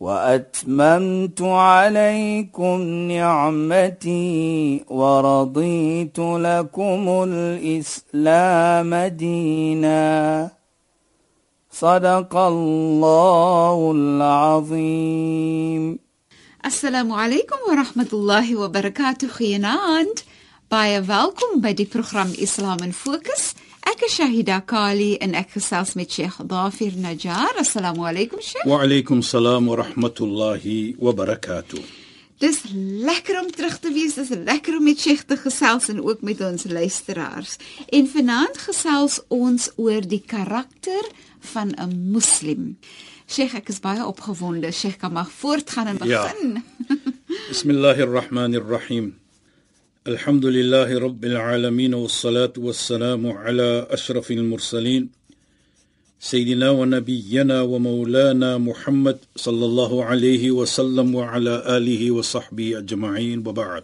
وأتممت عليكم نعمتي ورضيت لكم الإسلام دينا. صدق الله العظيم. السلام عليكم ورحمة الله وبركاته. خيانات بايا ويلكم بدي برنامج اسلام ان فوكس Ek is Shahida Kali en ek gesels met Sheikh Dafir Najjar. Assalamu alaykum Sheikh. Wa alaykum salaam wa rahmatullahi wa barakatuh. Dis lekker om terug te wees. Dis lekker om met Sheikh te gesels en ook met ons luisteraars. En vanaand gesels ons oor die karakter van 'n moslim. Sheikh, ek is baie opgewonde. Sheikh, kan maar voortgaan en Ja. begin. Bismillahir rahmanir rahim. الحمد لله رب العالمين والصلاة والسلام على أشرف المرسلين سيدنا ونبينا ومولانا محمد صلى الله عليه وسلم وعلى آله وصحبه أجمعين وبعد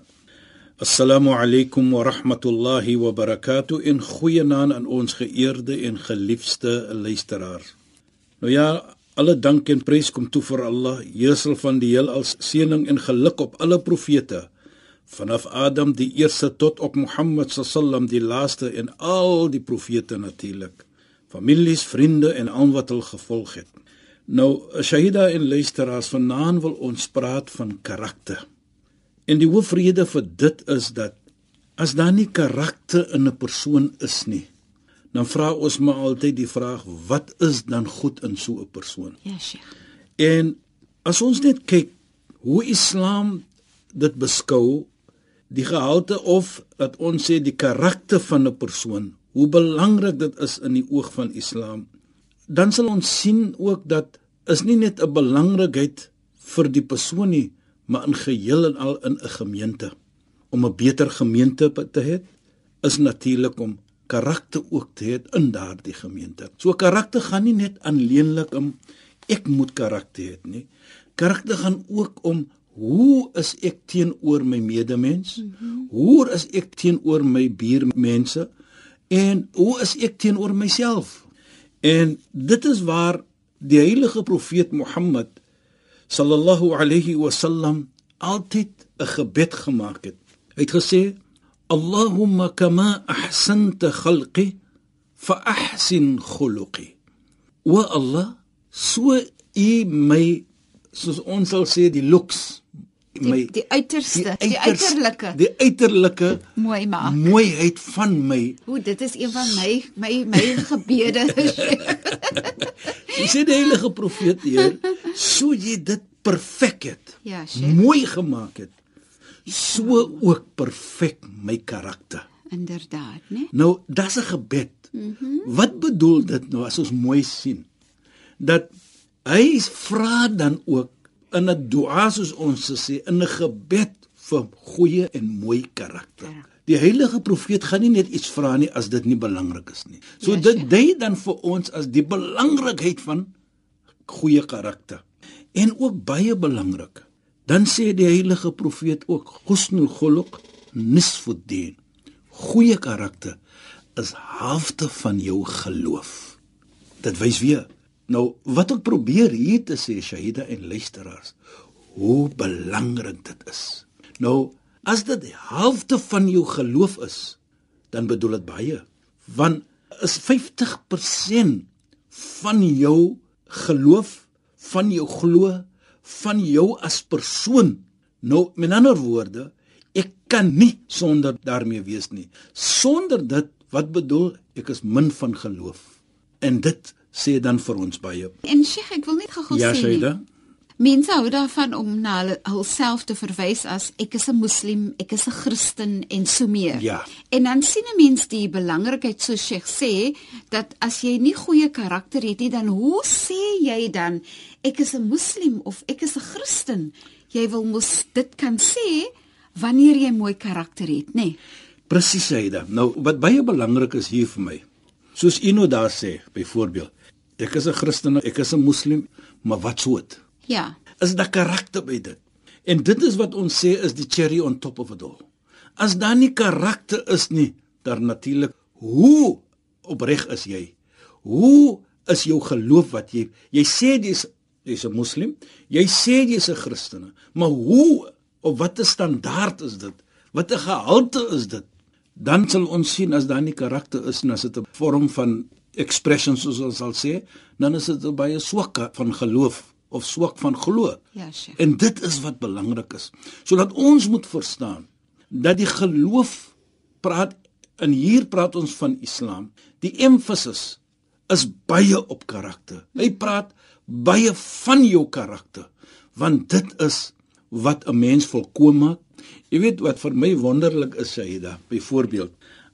السلام عليكم ورحمة الله وبركاته إن خوينان aan ons geëerde en geliefde luisteraars. Nou ja, alle dank en prys kom toe vir Allah, Heersel van die heelal, seëning en geluk op alle profete vanaf Adam die eerste tot op Mohammed sallam die laaste en al die profete natuurlik families vriende en al wat hulle gevolg het. Nou Shahida en luisteraars vanaand wil ons praat van karakter. En die hoofrede vir dit is dat as daar nie karakter in 'n persoon is nie dan vra ons maar altyd die vraag wat is dan goed in so 'n persoon? Ja, Sheikh. En as ons net kyk hoe Islam dit beskou, die gehalte of dat ons sê die karakter van 'n persoon, hoe belangrik dit is in die oog van Islam, dan sal ons sien ook dat is nie net 'n belangrikheid vir die persoon nie, maar in geheel en al in 'n gemeente. Om 'n beter gemeente te hê, is natuurlik om karakter ook te hê in daardie gemeente. So karakter gaan nie net aanleenlik om ek moet karakter hê nie. Karakter gaan ook om hoe is ek teenoor my medemens? Mm -hmm. Hoe is ek teenoor my buurmense? En hoe is ek teenoor myself? En dit is waar die heilige profeet Mohammed sallallahu alayhi wasallam altyd 'n gebed gemaak het. Hy het gesê: "Allahumma kama ahsanta khalqi fa ahsin khuluqi." O Allah, so u my soos ons sal sê die looks Die, die uiterste, die, uiters- uiterlike die uiterlike mooi maak. mooiheid van my O, dit is een van my my my gebede. Jy sê die heilige profeet hier, so jy dit perfek het. Ja, Sheikh. Mooi gemaak het. So ook perfek my karakter. Inderdaad, né? Nou, dis 'n gebed. Mm -hmm. Wat bedoel dit nou as ons mooi sien? Dat hy vra dan ook in 'n dua soos ons sê, in 'n gebed vir goeie en mooi karakter. Ja. Die heilige profeet gaan nie net iets vra nie as dit nie belangrik is nie. So Ja, ja, dit dui dan vir ons as die belangrikheid van goeie karakter. En ook baie belangrik. Dan sê die heilige profeet ook husnul khuluq nisfuddin. Goeie karakter is halfte van jou geloof. Dit wys weer. Nou wat ek probeer hier te sê Shahida en luisteraars, hoe belangrik dit is. Nou as dit die halfte van jou geloof is, dan bedoel dit baie. Want is 50% van jou geloof, van jou glo, van jou as persoon. Nou met ander woorde, ek kan nie sonder daarmee wees nie. Sonder dit, wat bedoel ek is min van geloof. En dit sê dan vir ons baie. En Sheikh, ek wil net gou-gou Ja, sê. nie. Shaida. Mense hou daarvan om na hulle hulself te verwys as ek is 'n moslim, ek is 'n Christen en so meer. Ja. En dan sien 'n mens die belangrikheid so Sheikh sê dat as jy nie goeie karakter het nie, dan hoe sê jy dan ek is 'n moslim of ek is 'n Christen? jy wil mos dit kan sê wanneer jy mooi karakter het, nê? Nee. Presies, Aida. Nou wat baie belangrik is hier vir my. Soos Ino daar sê, byvoorbeeld, ek is 'n Christen, ek is 'n Moslim, maar wat soet? Ja. Is daar karakter by dit? En dit is wat ons sê is die cherry on top of it all. As daar nie karakter is nie, dan natuurlik hoe opreg is jy? Hoe is jou geloof wat jy jy sê jy's jy's 'n moslim, jy sê jy's 'n Christen, maar hoe op watter standaard is dit? Watter gehalte is dit? Dan sal ons sien as daar nie karakter is nie, as dit 'n vorm van expression soos ons sal sê, dan is dit baie swak van geloof of swak van glo. Ja, Sheikh. En dit is wat belangrik is. Sodat ons moet verstaan dat die geloof praat en hier praat ons van Islam. Die emphasis is baie op karakter. Hy praat baie van jou karakter want dit is wat 'n mens volkom maak. Jy weet wat vir my wonderlik is, Saida, byvoorbeeld,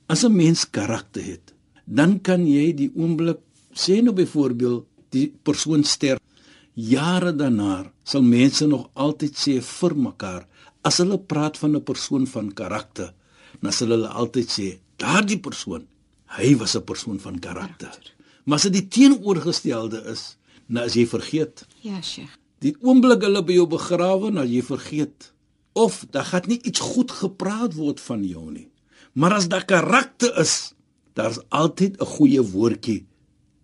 as 'n mens karakter het, dan kan jy die oomblik sê nou byvoorbeeld die persoon sterf jare daarna sal mense nog altyd sê vir mekaar as hulle praat van 'n persoon van karakter dan sal hulle altyd sê daardie persoon hy was 'n persoon van karakter. Maar as dit die teenoorgestelde is nou as jy vergeet. Ja, Sheikh. die oomblik hulle by jou begrawe nou jy vergeet. Of daar gaan nie iets goed gepraat word van jou nie. Maar as daar karakter is daar's altyd 'n goeie woordjie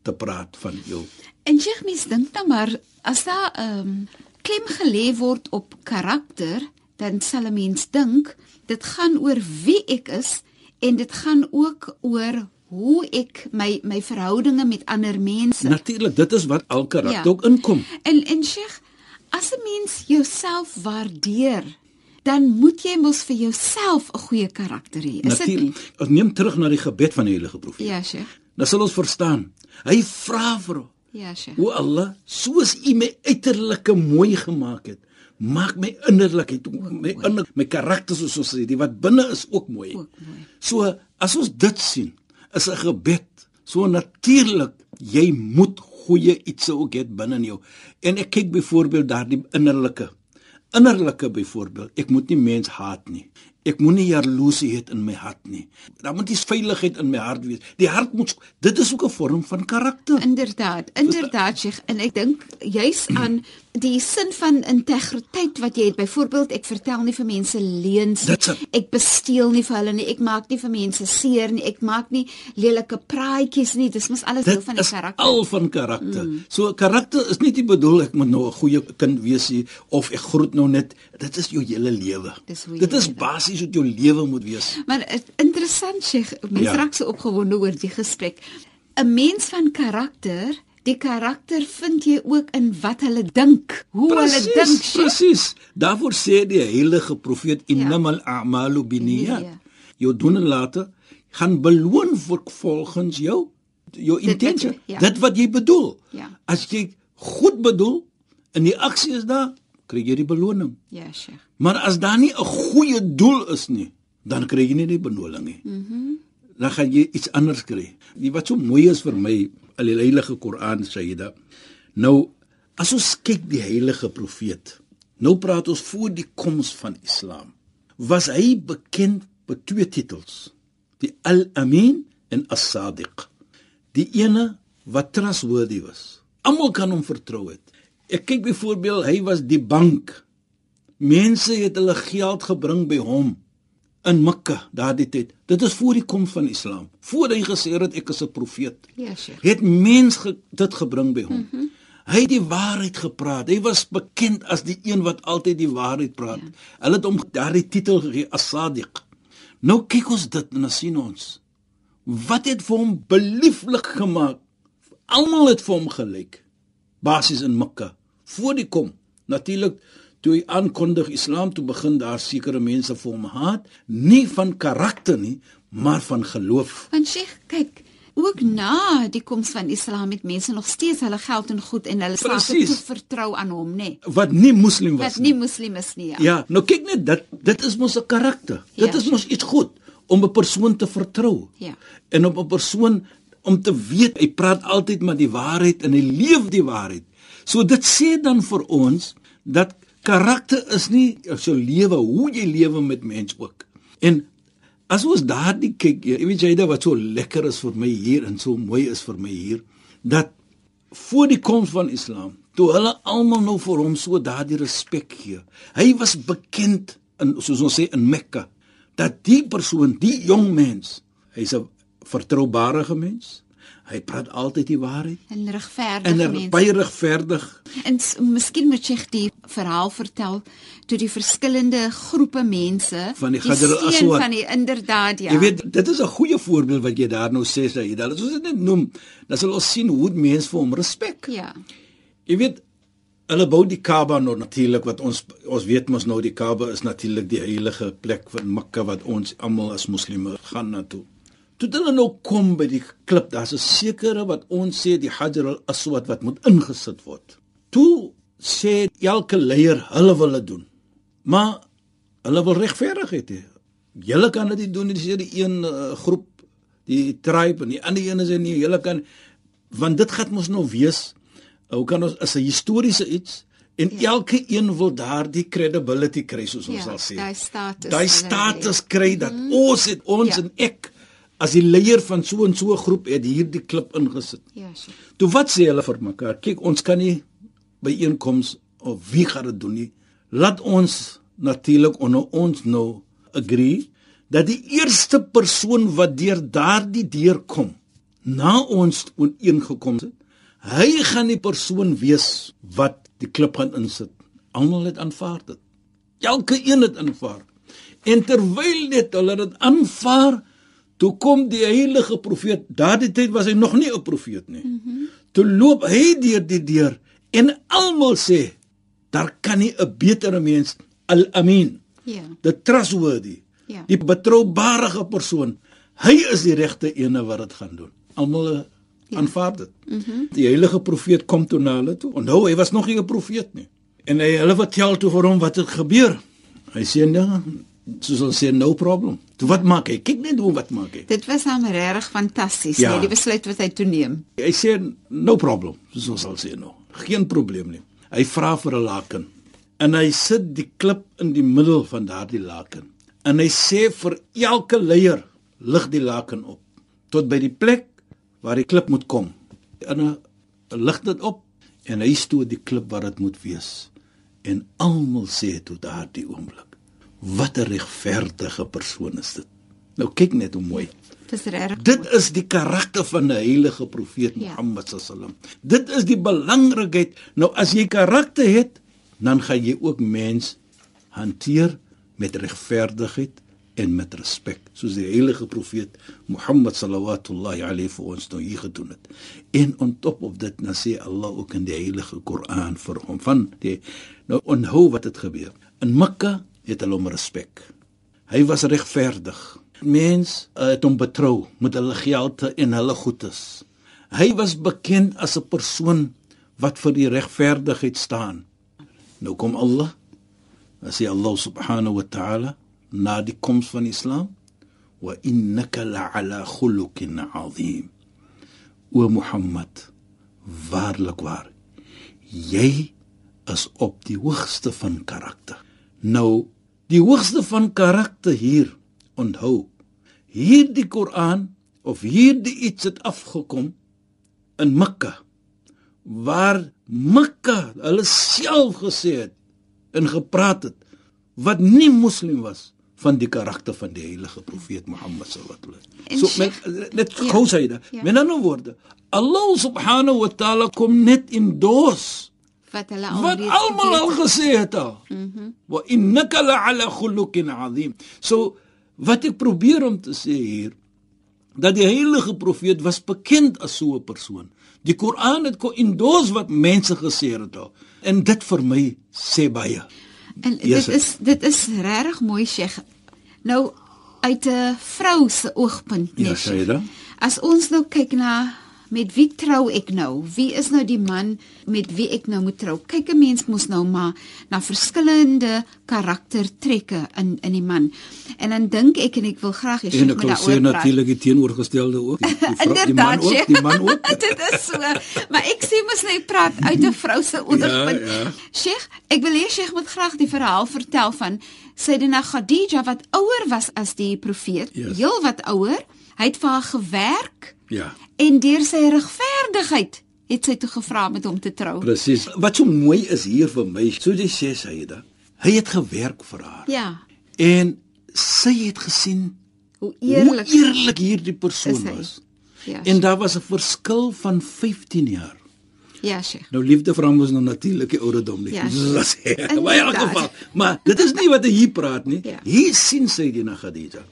te praat van jou En Sheikh mens dink nou maar as daar ehm um, klem gelê word op karakter, dan sal 'n mens dink dit gaan oor wie ek is en dit gaan ook oor hoe ek my my verhoudinge met ander mense. Natuurlik, dit is wat al karakter Ja. ja. ook inkom. En en Sheikh, as 'n mens jouself waardeer, dan moet jy mos vir jouself 'n goeie karakter hê. Is dit nie? Ons neem terug na die gebed van die heilige profeet. Ja, Sheikh. Dan sal ons verstaan. Hy vra vir hom, Ja, Sheikh. "O Allah, soos U my uiterlike mooi gemaak het, maak my innerlikheid, my inner, my karakter soos ons sê, die wat binne is ook mooi." Ook mooi. So, as ons dit sien, is 'n gebed so natuurlik jy moet goeie iets ook hê binne in jou. En ek kyk byvoorbeeld daardie innerlike innerlike byvoorbeeld, ek moet nie mens haat nie. Ek moenie jaloesie hê in my hart nie. Daar moet nie veiligheid in my hart wees. Die hart moet dit is ook 'n vorm van karakter. Inderdaad, inderdaad Sheikh en ek dink juis aan die sin van integriteit wat jy het. Byvoorbeeld, ek vertel nie vir mense leuns nie. Ek besteel nie vir hulle nie. Ek maak nie vir mense seer nie. Ek maak nie lelike praatjies nie. Dis mos alles deel Dit van die is karakter. al van karakter. Mm. So karakter is nie die bedoel ek moet nou 'n goeie kind wees nie of ek groet nou net. Dit is jou hele lewe. Hoe jy Dit is lewe. basies wat jou lewe moet wees. Maar interessant Sheikh, mense Ja. raak so opgewonde oor die gesprek. 'n Mens van karakter, die karakter vind jy ook in wat hulle dink, hoe hulle dink. Presies. Daarvoor sê die heilige profeet innamal a'malu binniyat. Ja. Jou doen en late gaan beloon volgens jou jou Dit wat intention. jy- ja. Dit wat jy bedoel. Ja. As jy goed bedoel en die aksie is daar, kry jy die beloning. Ja, Sheikh. Maar as daar nie 'n goeie doel is nie, dan kry jy nie die beloning nie. Mhm. Mm dan gaan jy iets anders kry. Die wat so mooi is vir my, al die heilige Koran dit. Nou, as ons kyk die heilige profeet. Nou praat ons voor die koms van Islam. Was hy bekend met twee titels? Die Al-Amin en As-Sadiq. Die ene wat trustworthy was. Almal kan hom vertrou het. Ek kyk byvoorbeeld, hy was die bank Mense het hulle geld gebring by hom in Mekka daardie tyd. Dit is voor die kom van Islam. Voor hy gesê het ek is 'n profeet. Ja, Sheikh. Het mens ge, dit gebring by hom. Mm -hmm. Hy het die waarheid gepraat. Hy was bekend as die een wat altyd die waarheid praat. Ja. Hulle het hom daardie titel gegee as-Sadiq. Nou kyk ons dit en dan sien ons wat het vir hom belieflik gemaak. Almal het vir hom gelyk. Basies in Mekka voor die kom. Natuurlik toe hy aankondig Islam toe begin daar sekere mense vir hom haat, nie van karakter nie, maar van geloof. Want Sheikh, kyk, ook na die koms van Islam het mense nog steeds hulle geld en goed en hulle sake toe vertrou aan hom, nê? Nee, Wat nie moslim was wat nie moslim is nie. Ja. Ja, nou kyk net dit dit is mos 'n karakter. Dit Ja. is mos iets goed om 'n persoon te vertrou. Ja. En om 'n persoon om te weet hy praat altyd maar die waarheid en hy leef die waarheid. So dit sê dan vir ons dat karakter is nie so lewe hoe jy lewe met mense ook. En as ons daardie kyk, jy weet jy dit wat so lekker is vir my hier en so mooi is vir my hier dat voor die koms van Islam, toe hulle almal nou vir hom so daardie respek gee. Hy was bekend in soos ons sê in Mekka dat die persoon, die jong mens, hy's 'n vertroubare mens. Hy praat altyd die waarheid. En regverdig En mense. er, baie regverdig. En miskien moet jy die verhaal vertel toe die verskillende groepe mense Van die steen al-Aswad. van die inderdaad ja. Jy weet, dit is 'n goeie voorbeeld wat jy daar nou sê. Dat as ons dit net noem, dan sal ons sien hoe mense vir hom respek. ja. Jy weet, hulle bou die Kaaba nou natuurlik wat ons ons weet mos nou die Kaaba is natuurlik die heilige plek van Mekka wat ons almal as moslimme gaan na toe. Toe hulle nou kom by die klip, daar's 'n sekere wat ons sê die Hajar al-Aswad wat moet ingesit word. Toe sê elke leier hulle wil dit doen. Maar hulle wil regverdigheid hê. Julle kan dit nie doen nie, dis die een uh, groep, die tribe en die ander een is nie, julle kan want dit gaan mos nou wees hoe kan ons is 'n historiese iets en elke een wil daardie credibility kry soos ons Ja, sal sê. daai status Daai status kry dat ons het ons Ja. en ek as die leier van so en so 'n groep het hierdie klip ingesit. Ja, sure. Toe wat sê hulle vir mekaar? Kyk, ons kan nie byeenkoms of wie gaan dit doen nie. Laat ons natuurlik onder ons nou agree dat die eerste persoon wat deur daardie deur kom na ons ooreengekom het, hy gaan die persoon wees wat die klip gaan insit. Almal het aanvaar dit. Elke een het aanvaar. En terwyl net hulle dit aanvaar, toe kom die heilige profeet. Daardie tyd was hy nog nie 'n profeet nie. Mm -hmm. Toe loop hy deur die deur en almal sê daar kan nie 'n beter mens al-amin, Ja. the trustworthy, Ja. die betroubare persoon. Hy is die regte ene wat dit gaan doen. Almal ja. aanvaar dit. Mm -hmm. Die heilige profeet kom toe na hulle toe. Onthou, hy was nog nie 'n profeet nie. En hy hulle vertel toe vir hom wat het gebeur. Hy sê nee, soos ons sê no problem. Toe wat maak hy? Kyk net hoe wat maak hy. Dit was hom regtig fantasties, Ja. nee, die besluit wat hy toeneem. Hy sê no problem, soos ons sal sê nou. Geen probleem nie. Hy vra vir 'n laken en hy sit die klip in die middel van daardie laken. En hy sê vir elke leier lig die laken op tot by die plek waar die klip moet kom. En hy lig dit op en hy stoot die klip waar dit moet wees. En almal sê tot daardie oomblik: "Wat 'n regverdige persoon is dit." Nou kyk net hoe mooi. Dis regtig. Dit is die karakter van 'n heilige profeet Ja. Mohammed sallam. Dit is die belangrikheid. Nou as jy karakter het, dan gaan jy ook mens hanteer met regverdigheid en met respek, soos die heilige profeet Mohammed sallallahu alayhi vir ons nou hier gedoen het. En on top of dit dan sê Allah ook in die heilige Koran vir hom van die nou onhou wat het gebeur. In Mekka het hulle hom respek. Hy was regverdig. Mens uh, het hom betrou met hulle geld en hulle goedes. Hy was bekend as 'n persoon wat vir die regverdigheid staan. Nou kom Allah. Dan sê Allah subhanahu wa ta'ala na die koms van Islam wa innaka la'ala khuluqin 'azim. O Mohammed, waarlik waar. Jy is op die hoogste van karakter. Nou, die hoogste van karakter hier, onthou, hierdie Koran of hierdie iets het afgekom in Mekka waar Mekka hulle self gesê het en gepraat het wat nie moslim was van die karakter van die heilige profeet Mohammed sallallahu alaihi wasallam. So met net Ja. gou sê dit. Ja. Met ander woorde, Allah subhanahu wa ta'ala kom net in doos Wat hulle al wat almal al gesê het al. Mhm. Wa innaka la'ala khuluqin 'azim. So wat ek probeer om te sê hier dat die heilige profeet was bekend as so 'n persoon. Die Koran het ko-indoos wat mense gesê het al. En dit vir my sê baie. En Yes, dit is dit is regtig mooi Sheikh. Nou uit 'n vrou se oogpunt Ja, net. sê jy dan? As ons nou kyk na met wie trou ek nou? Wie is nou die man met wie ek nou moet trou? Kyk 'n mens mos nou maar na verskillende karaktertrekke in in die man. En dan dink ek en ek wil graag hê En ek sê natuurlik die teenoorgestelde ook. Die, die, vrou, die man ook, die man ook. Dit is so. Maar ek sê mos net ek praat uit 'n vrou se oogpunt. Ja, ja. Sheikh, ek wil hê Sheikh moet graag die verhaal vertel van Sayyidina Khadija wat ouer was as die profeet, Yes. heel wat ouer. Hy het vir haar gewerk Ja. en deur sy regverdigheid het sy toe gevra met hom te trou. Presies. Wat so mooi is hier vir my, so jy sê Saida, hy het gewerk vir haar. Ja, En sy het gesien hoe eerlik hoe eerlik hierdie persoon was. Ja, En daar was 'n verskil van 15 jaar. ja, Sheikh. Nou liefde vir hom was nou natuurlik die ouderdom nie. Ja, Dis was hy. Maar in elk geval, maar dit is nie wat hy hier praat nie. Ja. Hier sien sy die na Khadija.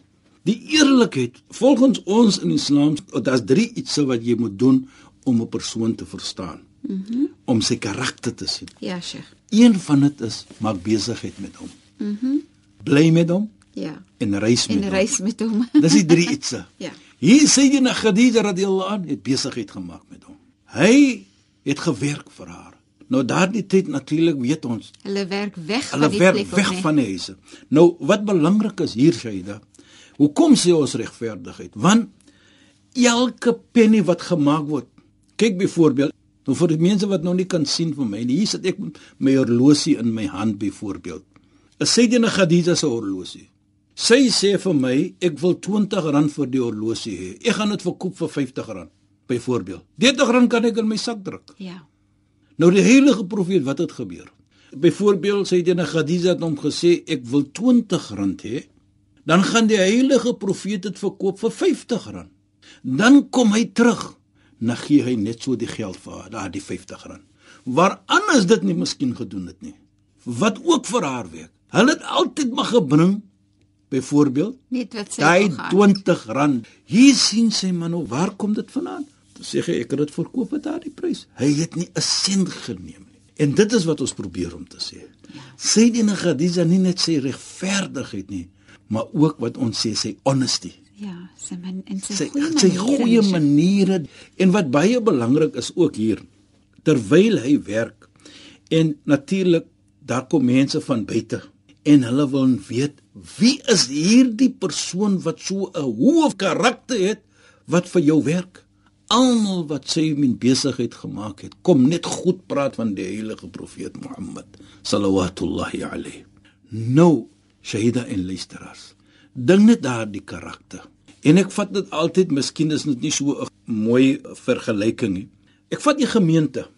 Die eerlikheid, volgens ons in Islam, daar's drie iets wat jy moet doen om 'n persoon te verstaan. Mhm. Mm om sy karakter te sien. Ja, Sheikh. Een van dit is maak besigheid met hom. Mhm. Mm Bly met hom Ja. en reis met En hom. reis met hom. Dis die drie ietsie. Ja. Hier sê jy na Khadija radhiyallahu an het besigheid gemaak met hom. Hy het gewerk vir haar. Nou daardie tyd natuurlik weet ons, Hulle werk weg hulle van die werk plek weg nie? van die huise. Nou wat belangrik is hier Shaida, hoekom sê ons regverdigheid? Want elke penny wat gemaak word. Kyk byvoorbeeld, nou vir die mense wat nou nie kan sien vir my nie, hier sit ek met my horlosie in my hand byvoorbeeld. 'n Sayyidina Khadija se horlosie. Sy sê vir my, ek wil R20 vir die horlosie hê. Ek gaan dit verkoop vir R50 byvoorbeeld. R30 kan ek in my sak druk. Ja. Nou die heilige profeet, wat het gebeur? Byvoorbeeld sê dit na Khadija het hom gesê ek wil R20 hê. Dan gaan die heilige profeet dit verkoop vir R50. Dan kom hy terug. Dan gee hy net so die geld vir haar, daardie R50. Waar anders dit nie miskien gedoen het nie. Wat ook vir haar werk. Hulle het altyd maar gebring byvoorbeeld Net wat sy Daai wil gehad. R20. Hier sien sy man nou, waar kom dit vandaan? Dan sê hy ek het dit verkoop vir daardie prys. Hy het nie 'n sent geneem nie. En dit is wat ons probeer om te sê. Sy die Khadija nie net sy regverdigheid nie, maar ook wat ons sê sy honesty. Ja, sy man en sy, Sy goeie sy maniere, goeie Sheikh. maniere en wat baie belangrik is ook hier terwyl hy werk en natuurlik daar kom mense van buite en hulle wil weet wie is hierdie persoon wat so 'n hoë karakter het wat vir jou werk almal wat sy min besigheid gemaak het kom net goed praat van die heilige profeet Mohammed sallallahu alayhi nou shahida en luisteraars. Ding net daardie karakter. En ek vat dit altyd miskien is dit nie so 'n mooi vergelyking nie. Ek vat die gemeente.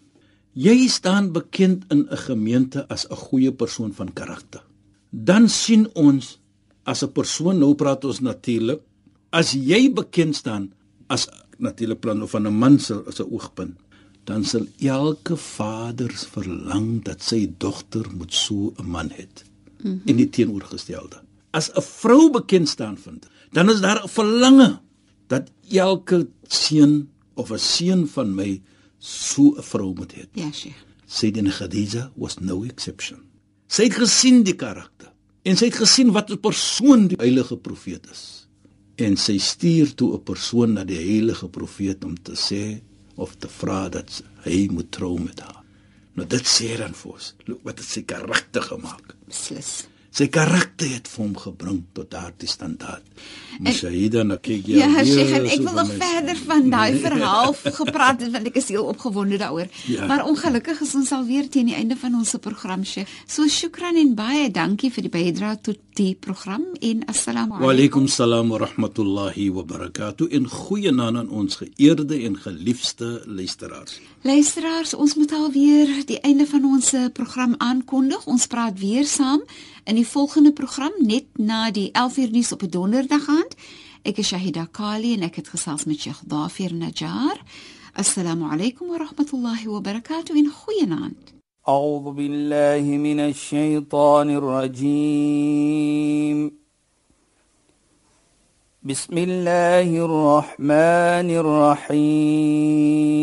Jy staan bekend in 'n gemeente as 'n goeie persoon van karakter. Dan sien ons as 'n persoon nou praat ons natuurlik as jy bekend staan as natuurlik plan van 'n man se as 'n oogpunt dan sal elke vader verlang dat sy dogter moet so 'n man hê mm -hmm. in die teenoorgestelde as 'n vrou bekend staan vind dan is daar 'n verlange dat elke seun of 'n seun van my so 'n vrou moet hê Ja, Sheikh. Sayyidina Khadija was no exception. Sy het gesien die karakter en sy het gesien wat 'n persoon die heilige profeet is. En sy stuur toe 'n persoon na die heilige profeet om te sê of te vra dat hy moet trou met haar. Nou dit sê dan vir ons, look wat het sy karakter gemaak. Beslis. Sy karakter het vir hom gebring tot daardie standaard. Mashahida na kyk jy. Ja, weer Sheikh, en ek wil nog verder van daai verhaal gepraat het want ek is heel opgewonde daaroor. Ja. Maar ongelukkig is ons alweer teen die einde van ons program, Sheikh. So shukran en baie dankie vir die bydrae tot die program en assalamu Wa alaykum salaam wa rahmatullahi wa barakatuh. In goeie naam aan ons geëerde en geliefde luisteraars. Luisteraars, ons moet alweer die einde van ons program aankondig. Ons praat weer saam in die volgende program net na die 11uur nuus op 'n donderdag aand. Ek is Shahida Kali en ek het gesels met Sheikh Dafir Najjar. Assalamu alaykum wa rahmatullahi wa barakatuh en goeienaand. أعوذ بالله من الشيطان الرجيم بسم الله الرحمن الرحيم